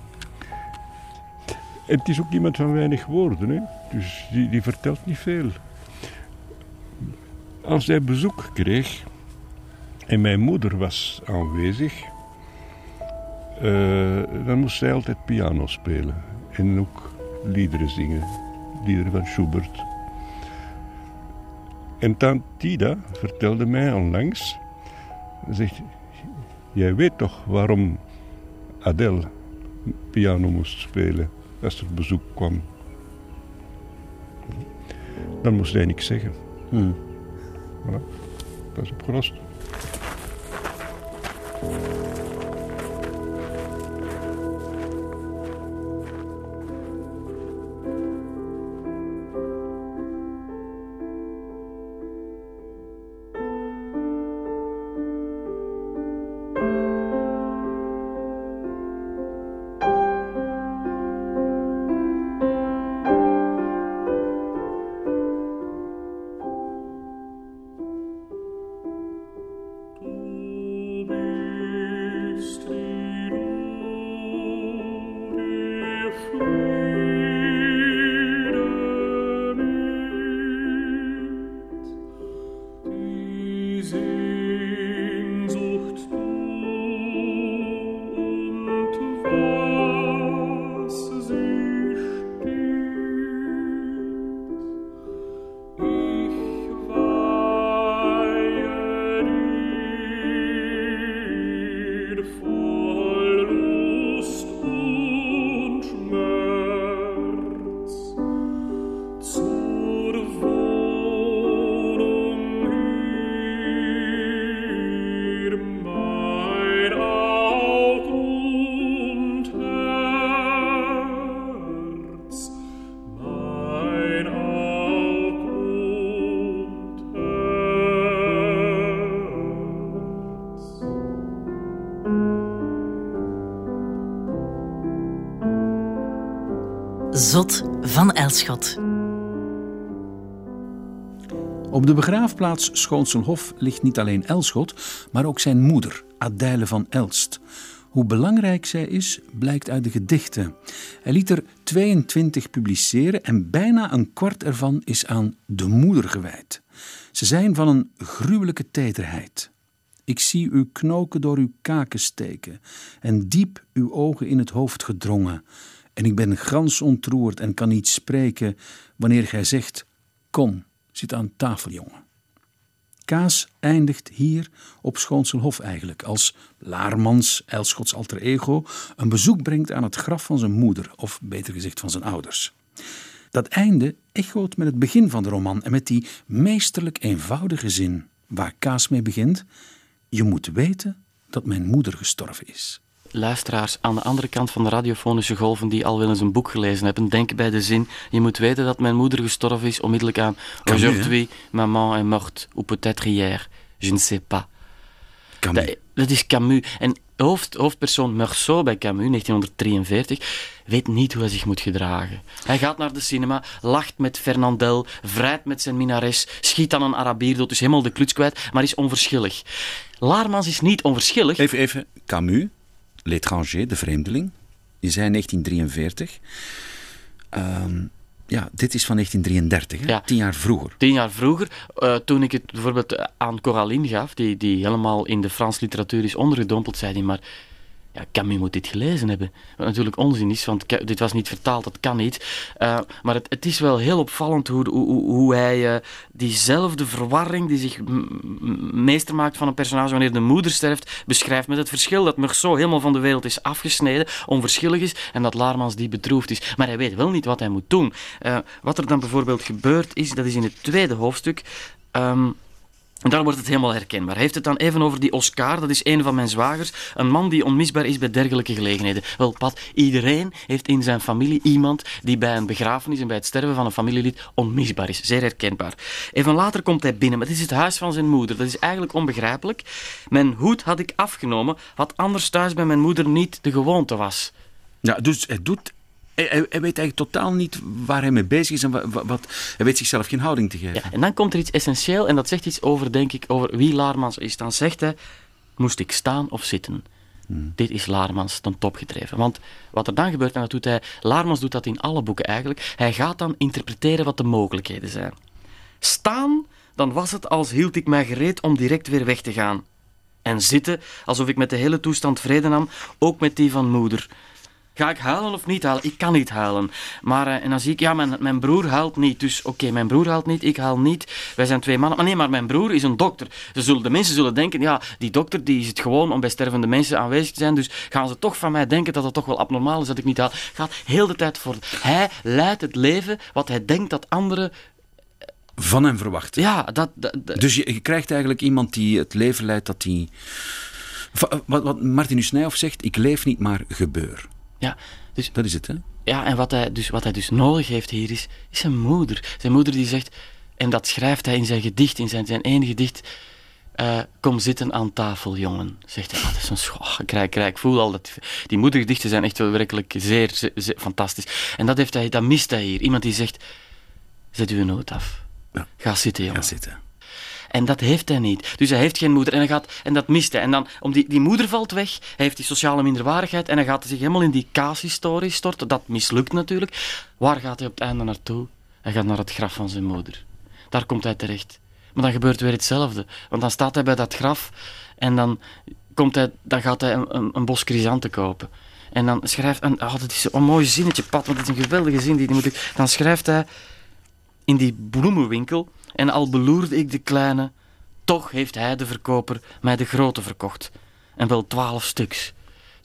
En het is ook iemand van weinig woorden, hè? dus die, die vertelt niet veel. Als hij bezoek kreeg en mijn moeder was aanwezig, eh, dan moest zij altijd piano spelen en ook liederen zingen, liederen van Schubert. En tante Tida vertelde mij onlangs, zegt, jij weet toch waarom Adele piano moest spelen als er bezoek kwam. Dan moest hij niks zeggen. Hmm. Voilà. Dat is opgelost. beautiful. Van Elschot. Op de begraafplaats Schoonselhof ligt niet alleen Elschot, maar ook zijn moeder, Adèle van Elst. Hoe belangrijk zij is, blijkt uit de gedichten. Hij liet er 22 publiceren en bijna een kwart ervan is aan de moeder gewijd. Ze zijn van een gruwelijke tederheid. Ik zie uw knoken door uw kaken steken en diep uw ogen in het hoofd gedrongen. En ik ben gans ontroerd en kan niet spreken wanneer gij zegt: Kom, zit aan tafel, jongen. Kaas eindigt hier op Schoonselhof eigenlijk, als Laarmans, Elschots alter ego, een bezoek brengt aan het graf van zijn moeder, of beter gezegd van zijn ouders. Dat einde echoot met het begin van de roman en met die meesterlijk eenvoudige zin waar Kaas mee begint: Je moet weten dat mijn moeder gestorven is. Luisteraars aan de andere kant van de radiofonische golven die al wel eens een boek gelezen hebben, denken bij de zin: Je moet weten dat mijn moeder gestorven is, onmiddellijk aan. Aujourd'hui, maman est morte, ou peut-être hier, je ne sais pas. Camus. Dat, dat is Camus. En hoofd, hoofdpersoon Meursault bij Camus, 1943, weet niet hoe hij zich moet gedragen. Hij gaat naar de cinema, lacht met Fernandel, vrijt met zijn minares, schiet dan een Arabier dood, dus helemaal de kluts kwijt, maar is onverschillig. Laarmans is niet onverschillig. Even, even. Camus, L'étranger, de vreemdeling. Je zei 1943. Ehm, ja, dit is van 1933, hè? Ja. tien jaar vroeger. Tien jaar vroeger, eh, toen ik het bijvoorbeeld aan Coraline gaf, die, die helemaal in de Frans literatuur is ondergedompeld, zei hij maar... Ja, Camus moet dit gelezen hebben. Wat natuurlijk onzin is, want dit was niet vertaald, dat kan niet. Eh, maar het, het is wel heel opvallend hoe, hoe, hoe- hij eh, diezelfde verwarring die zich meester maakt van een personage wanneer de moeder sterft, beschrijft met het verschil dat Meursault helemaal van de wereld is afgesneden, onverschillig is, en dat Laarmans die bedroefd is. Maar hij weet wel niet wat hij moet doen. Eh, wat er dan bijvoorbeeld gebeurd is, dat is in het tweede hoofdstuk... Ehm, en dan wordt het helemaal herkenbaar. Hij heeft het dan even over die Oscar, dat is een van mijn zwagers. Een man die onmisbaar is bij dergelijke gelegenheden. Wel, Pat, iedereen heeft in zijn familie iemand die bij een begrafenis en bij het sterven van een familielid onmisbaar is. Zeer herkenbaar. Even later komt hij binnen, maar het is het huis van zijn moeder. Dat is eigenlijk onbegrijpelijk. Mijn hoed had ik afgenomen, wat anders thuis bij mijn moeder niet de gewoonte was. Ja, dus hij doet Hij, hij, hij weet eigenlijk totaal niet waar hij mee bezig is en wat, wat, hij weet zichzelf geen houding te geven. Ja, en dan komt er iets essentieel en dat zegt iets over, denk ik, over wie Laarmans is. Dan zegt hij, moest ik staan of zitten? Dit is Laarmans ten top gedreven. Want wat er dan gebeurt, en dat doet hij, Laarmans doet dat in alle boeken eigenlijk, hij gaat dan interpreteren wat de mogelijkheden zijn. Staan, dan was het als hield ik mij gereed om direct weer weg te gaan. En zitten, alsof ik met de hele toestand vrede nam, ook met die van moeder. Ga ik huilen of niet huilen? Ik kan niet huilen. Maar, eh, en dan zie ik, ja, mijn, mijn broer huilt niet. Dus oké, mijn broer huilt niet, ik huil niet. Wij zijn twee mannen. Maar nee, maar mijn broer is een dokter. Ze zullen, de mensen zullen denken, ja, die dokter die is het gewoon om bij stervende mensen aanwezig te zijn. Dus gaan ze toch van mij denken dat het toch wel abnormaal is dat ik niet huil. Gaat heel de tijd voor. Hij leidt het leven wat hij denkt dat anderen... Van hem verwachten. Ja, dat... dat, dat- Dus je, je krijgt eigenlijk iemand die het leven leidt dat hij... Va- Wat, wat Martinus Nijhoff zegt, ik leef niet, maar gebeur. Ja, dus Dat is het, hè? Ja, en wat hij, dus, wat hij dus nodig heeft hier is, is zijn moeder. Zijn moeder die zegt, en dat schrijft hij in zijn gedicht, in zijn, zijn ene gedicht. eh, kom zitten aan tafel, jongen. Zegt hij. Ah, dat is een scho- ik, krijg, ik, ik voel al dat. Die moedergedichten zijn echt wel werkelijk zeer, zeer, zeer fantastisch. En dat, heeft hij, dat mist hij hier. Iemand die zegt: Zet uw nood af. Ja. Ga zitten, jongen. Ga zitten. En dat heeft hij niet. Dus hij heeft geen moeder en, hij gaat, en dat mist hij. En dan, om die, die moeder valt weg, hij heeft die sociale minderwaardigheid en hij gaat zich helemaal in die kaashistorie storten. Dat mislukt natuurlijk. Waar gaat hij op het einde naartoe? Hij gaat naar het graf van zijn moeder. Daar komt hij terecht. Maar dan gebeurt weer hetzelfde. Want dan staat hij bij dat graf en dan, komt hij, dan gaat hij een, een, een bos chrysanten kopen. En dan schrijft... En, oh, dat is zo'n mooi zinnetje, Pat, want het is een geweldige zin. Die moet ik, dan schrijft hij in die bloemenwinkel en al beloerde ik de kleine, toch heeft hij, de verkoper, mij de grote verkocht. En wel twaalf stuks.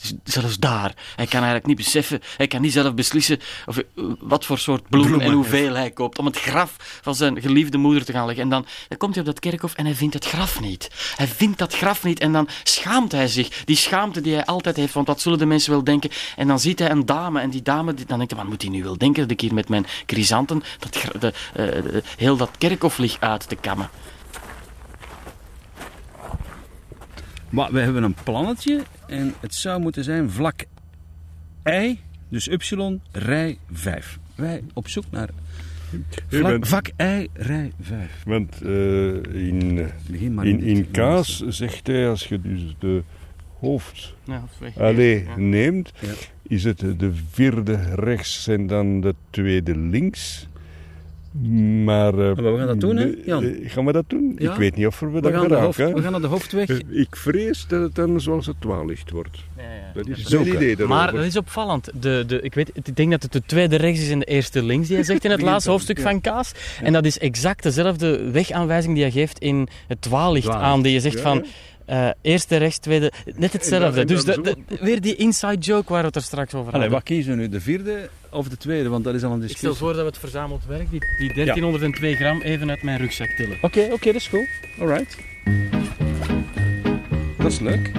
Dus zelfs daar. Hij kan eigenlijk niet beseffen, hij kan niet zelf beslissen of, eh, wat voor soort bloemen, Bloemen, en hoeveel hij koopt om het graf van zijn geliefde moeder te gaan leggen. En dan, dan komt hij op dat kerkhof en hij vindt het graf niet. Hij vindt dat graf niet en dan schaamt hij zich. Die schaamte die hij altijd heeft, want wat zullen de mensen wel denken? En dan ziet hij een dame en die dame, die- dan denkt hij, wat moet hij nu wel denken dat ik hier met mijn chrysanten dat, de, eh, de- heel dat kerkhof lig uit te kammen. Maar we hebben een plannetje en het zou moeten zijn vlak I, dus Y, rij 5. Wij op zoek naar vlak, bent- vak I, rij 5. Want eh, in, in, in kaas zegt hij, als je dus de hoofd Ja, allee neemt, Ja. is het de vierde rechts en dan de tweede links. Maar, eh, Maar we gaan dat doen, hè, Jan? eh, gaan we dat doen? Ja. Ik weet niet of we We dat gaan, hoofd, geraken. we gaan naar de hoofdweg. Eh, Ik vrees dat het dan zoals het dwaallicht wordt. Dat is mijn idee daarover. Maar dat is opvallend. De, de, ik, weet, ik denk dat het de tweede rechts is en de eerste links die hij zegt in het *laughs* laatste dan, hoofdstuk ja. van Kaas. En dat is exact dezelfde wegaanwijzing die hij geeft in het Dwaallicht. aan. Die je zegt Ja, van eh, eerste rechts, tweede... Net hetzelfde. dus de, de- weer die inside joke waar we het er straks over Allee, hadden. wat kiezen we nu? De vierde of de tweede? Want dat is al een Ik stel discussie. voor dat we het verzameld werk, die, die 1302 gram, even uit mijn rugzak tillen. Oké, oké, dat is goed. Alright. Dat is leuk.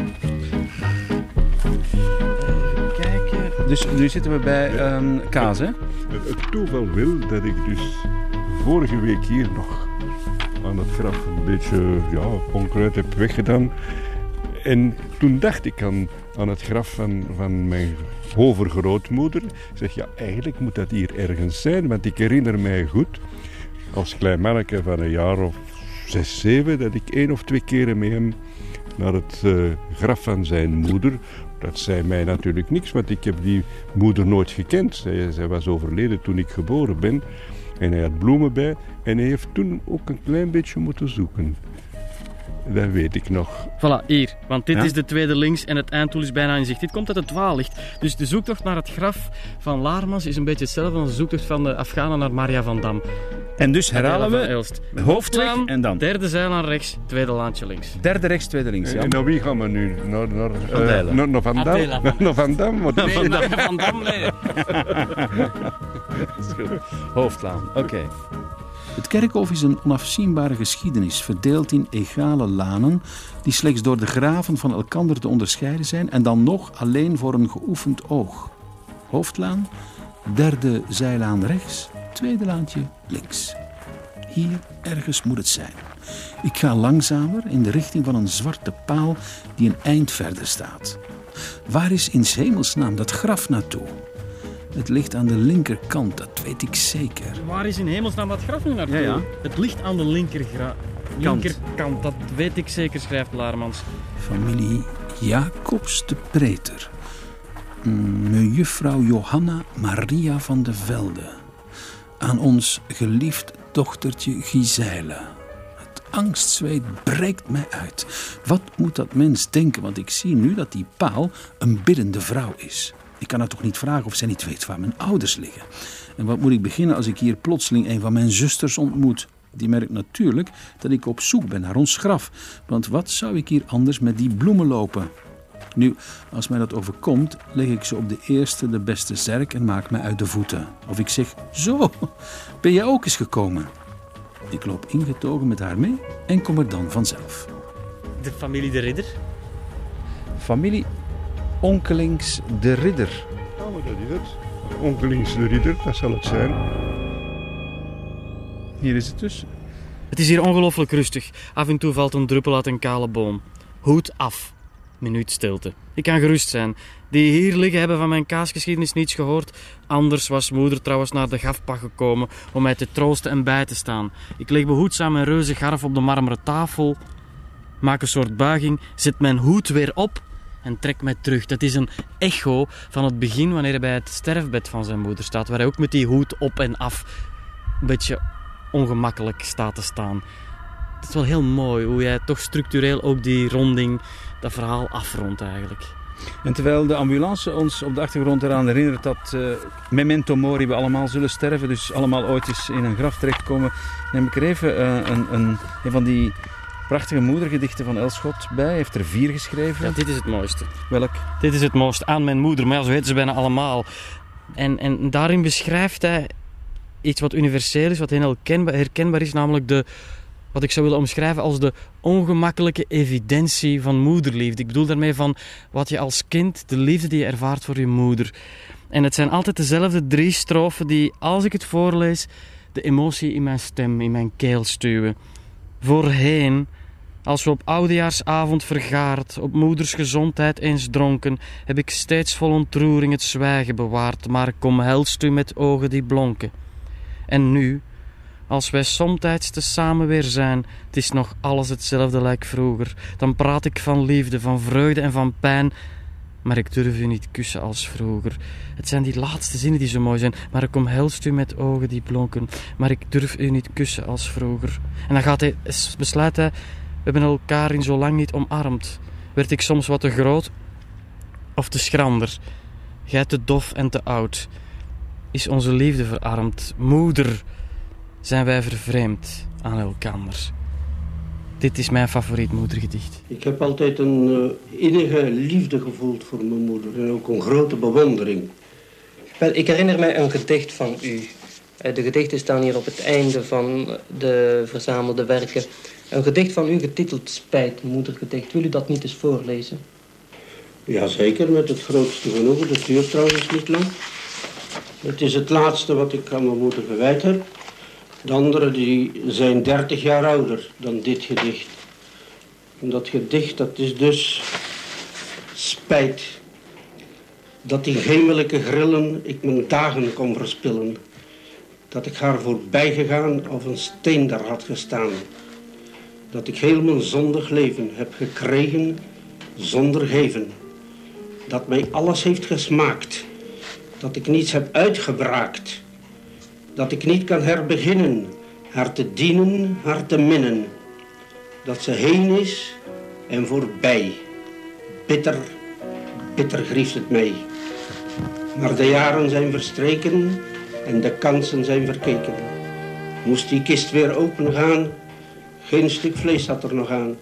Kijken. Dus nu zitten we bij ehm, kaas, hè? Het, het toeval wil dat ik dus vorige week hier nog aan het graf een beetje ja, onkruid heb weggedaan. En toen dacht ik aan, aan het graf van, van mijn overgrootmoeder. Ik zeg, ja, eigenlijk moet dat hier ergens zijn. Want ik herinner mij goed, als klein manneke van een jaar of zes, zeven... dat ik één of twee keren met hem naar het eh, graf van zijn moeder... Dat zei mij natuurlijk niks, want ik heb die moeder nooit gekend. Zij, zij was overleden toen ik geboren ben. En hij had bloemen bij. En hij heeft toen ook een klein beetje moeten zoeken. Dat weet ik nog. Voilà, hier. Want dit Ja? is de tweede links en het einddoel is bijna in zicht. Dit komt uit het dwaallicht. Dus de zoektocht naar het graf van Laarmans is een beetje hetzelfde als de zoektocht van de Afghanen naar Maria van Dam. En dus herhalen we Elst. hoofdweg en dan Derde zeil aan rechts, tweede laantje links. derde rechts, tweede links. Ja. En naar wie gaan we nu? Naar, naar, Dijlen. naar, naar Van Adela. Dam? *laughs* Naar Van Dam? Nee, Maria van Dam, nee. *laughs* Hoofdlaan, oké. Het kerkhof is een onafzienbare geschiedenis, verdeeld in egale lanen, die slechts door de graven van elkander te onderscheiden zijn en dan nog alleen voor een geoefend oog. Hoofdlaan, derde zijlaan rechts, tweede laantje links. Hier ergens moet het zijn. Ik ga langzamer in de richting van een zwarte paal die een eind verder staat. Waar is in hemelsnaam dat graf naartoe? Het ligt aan de linkerkant, dat weet ik zeker. Waar is in hemelsnaam dat graf nu naartoe? Ja, ja. Het ligt aan de linkerkant, dat weet ik zeker, schrijft Laarmans. Familie Jacobs de Preter. Mm, Mejuffrouw Johanna Maria van de Velde. Aan ons geliefd dochtertje Giselle. Het angstzweet breekt mij uit. Wat moet dat mens denken? Want ik zie nu dat die paal een biddende vrouw is. Ik kan haar toch niet vragen of zij niet weet waar mijn ouders liggen. En wat moet ik beginnen als ik hier plotseling een van mijn zusters ontmoet? Die merkt natuurlijk dat ik op zoek ben naar ons graf. Want wat zou ik hier anders met die bloemen lopen? Nu, als mij dat overkomt, leg ik ze op de eerste, de beste zerk en maak mij uit de voeten. Of ik zeg, zo, ben jij ook eens gekomen? Ik loop ingetogen met haar mee en kom er dan vanzelf. De familie de Ridder. Familie Onkelings de Ridder. Ja, maar dat is het. Onkelings de ridder, dat zal het zijn. Hier is het dus. Het is hier ongelooflijk rustig. Af en toe valt een druppel uit een kale boom. Hoed af. Minuut stilte. Ik kan gerust zijn. Die hier liggen hebben van mijn kaasgeschiedenis niets gehoord. Anders was moeder trouwens naar de gafpa gekomen om mij te troosten en bij te staan. Ik leg behoedzaam mijn reuze garf op de marmeren tafel, maak een soort buiging, zet mijn hoed weer op en trek mij terug. Dat is een echo van het begin wanneer hij bij het sterfbed van zijn moeder staat, waar hij ook met die hoed op en af een beetje ongemakkelijk staat te staan. Het is wel heel mooi hoe jij toch structureel ook die ronding, dat verhaal afrondt eigenlijk. En terwijl de ambulance ons op de achtergrond eraan herinnert dat eh, memento mori we allemaal zullen sterven, dus allemaal ooit eens in een graf terechtkomen, neem ik er even eh, een, een, een van die prachtige moedergedichten van Elschot bij. Hij heeft er vier geschreven. Ja, dit is het mooiste. Welk? Dit is het mooiste aan mijn moeder, maar ja, zo heten ze bijna allemaal. En, en daarin beschrijft hij iets wat universeel is, wat heel herkenbaar, herkenbaar is, namelijk de, wat ik zou willen omschrijven als de ongemakkelijke evidentie van moederliefde. Ik bedoel daarmee van wat je als kind, de liefde die je ervaart voor je moeder. En het zijn altijd dezelfde drie strofen die, als ik het voorlees, de emotie in mijn stem, in mijn keel stuwen. Voorheen, als we op oudejaarsavond vergaard, op moeders gezondheid eens dronken, heb ik steeds vol ontroering het zwijgen bewaard, maar kom helst u met ogen die blonken. En nu, als wij somtijds te samen weer zijn, het is nog alles hetzelfde lijkt vroeger. Dan praat ik van liefde, van vreugde en van pijn, maar ik durf u niet kussen als vroeger. Het zijn die laatste zinnen die zo mooi zijn. Maar ik omhelst u met ogen die blonken, maar ik durf u niet kussen als vroeger. En dan gaat hij, besluit hij, hebben elkaar in zo lang niet omarmd. Werd ik soms wat te groot of te schrander? Gij te dof en te oud. Is onze liefde verarmd? Moeder, zijn wij vervreemd aan elkander? Dit is mijn favoriet moedergedicht. Ik heb altijd een uh, innige liefde gevoeld voor mijn moeder en ook een grote bewondering. Wel, ik herinner mij een gedicht van u. Uh, de gedichten staan hier op het einde van de verzamelde werken. Een gedicht van u getiteld Spijt, moedergedicht. Wil u dat niet eens voorlezen? Jazeker, met het grootste genoegen. Dat duurt trouwens niet lang. Het is het laatste wat ik aan mijn moeder gewijd heb. De anderen die zijn 30 jaar ouder dan dit gedicht. En dat gedicht, dat is dus spijt. Dat in gemelijke grillen ik mijn dagen kon verspillen. Dat ik haar voorbij gegaan of een steen daar had gestaan. Dat ik heel mijn zondig leven heb gekregen zonder geven. Dat mij alles heeft gesmaakt. Dat ik niets heb uitgebraakt dat ik niet kan herbeginnen, haar te dienen, haar te minnen. Dat ze heen is en voorbij. Bitter, bitter grieft het mij. Maar de jaren zijn verstreken en de kansen zijn verkeken. Moest die kist weer open gaan, geen stuk vlees had er nog aan.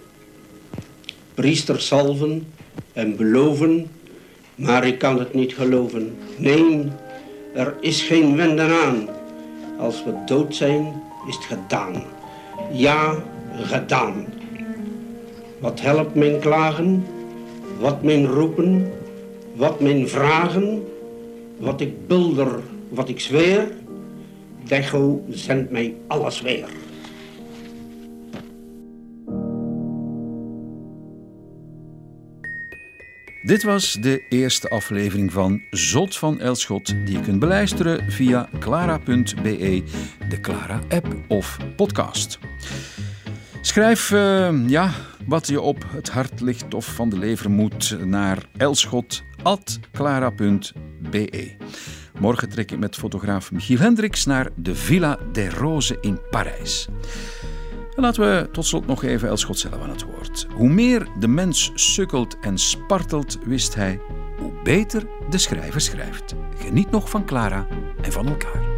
Priesters salven en beloven, maar ik kan het niet geloven. Nee, er is geen wenden aan. Als we dood zijn, is het gedaan. Ja, gedaan. Wat helpt mijn klagen? Wat mijn roepen? Wat mijn vragen? Wat ik bulder, wat ik zweer? Decho zendt mij alles weer. Dit was de eerste aflevering van Zot van Elschot, die je kunt beluisteren via clara.be, de Clara-app of podcast. Schrijf uh, ja, wat je op het hart ligt of van de lever moet naar elschot.clara.be. Morgen trek ik met fotograaf Michiel Hendricks naar de Villa des Roses in Parijs. En laten we tot slot nog even Elschot zelf aan het woord. Hoe meer de mens sukkelt en spartelt, wist hij, hoe beter de schrijver schrijft. Geniet nog van Clara en van elkaar.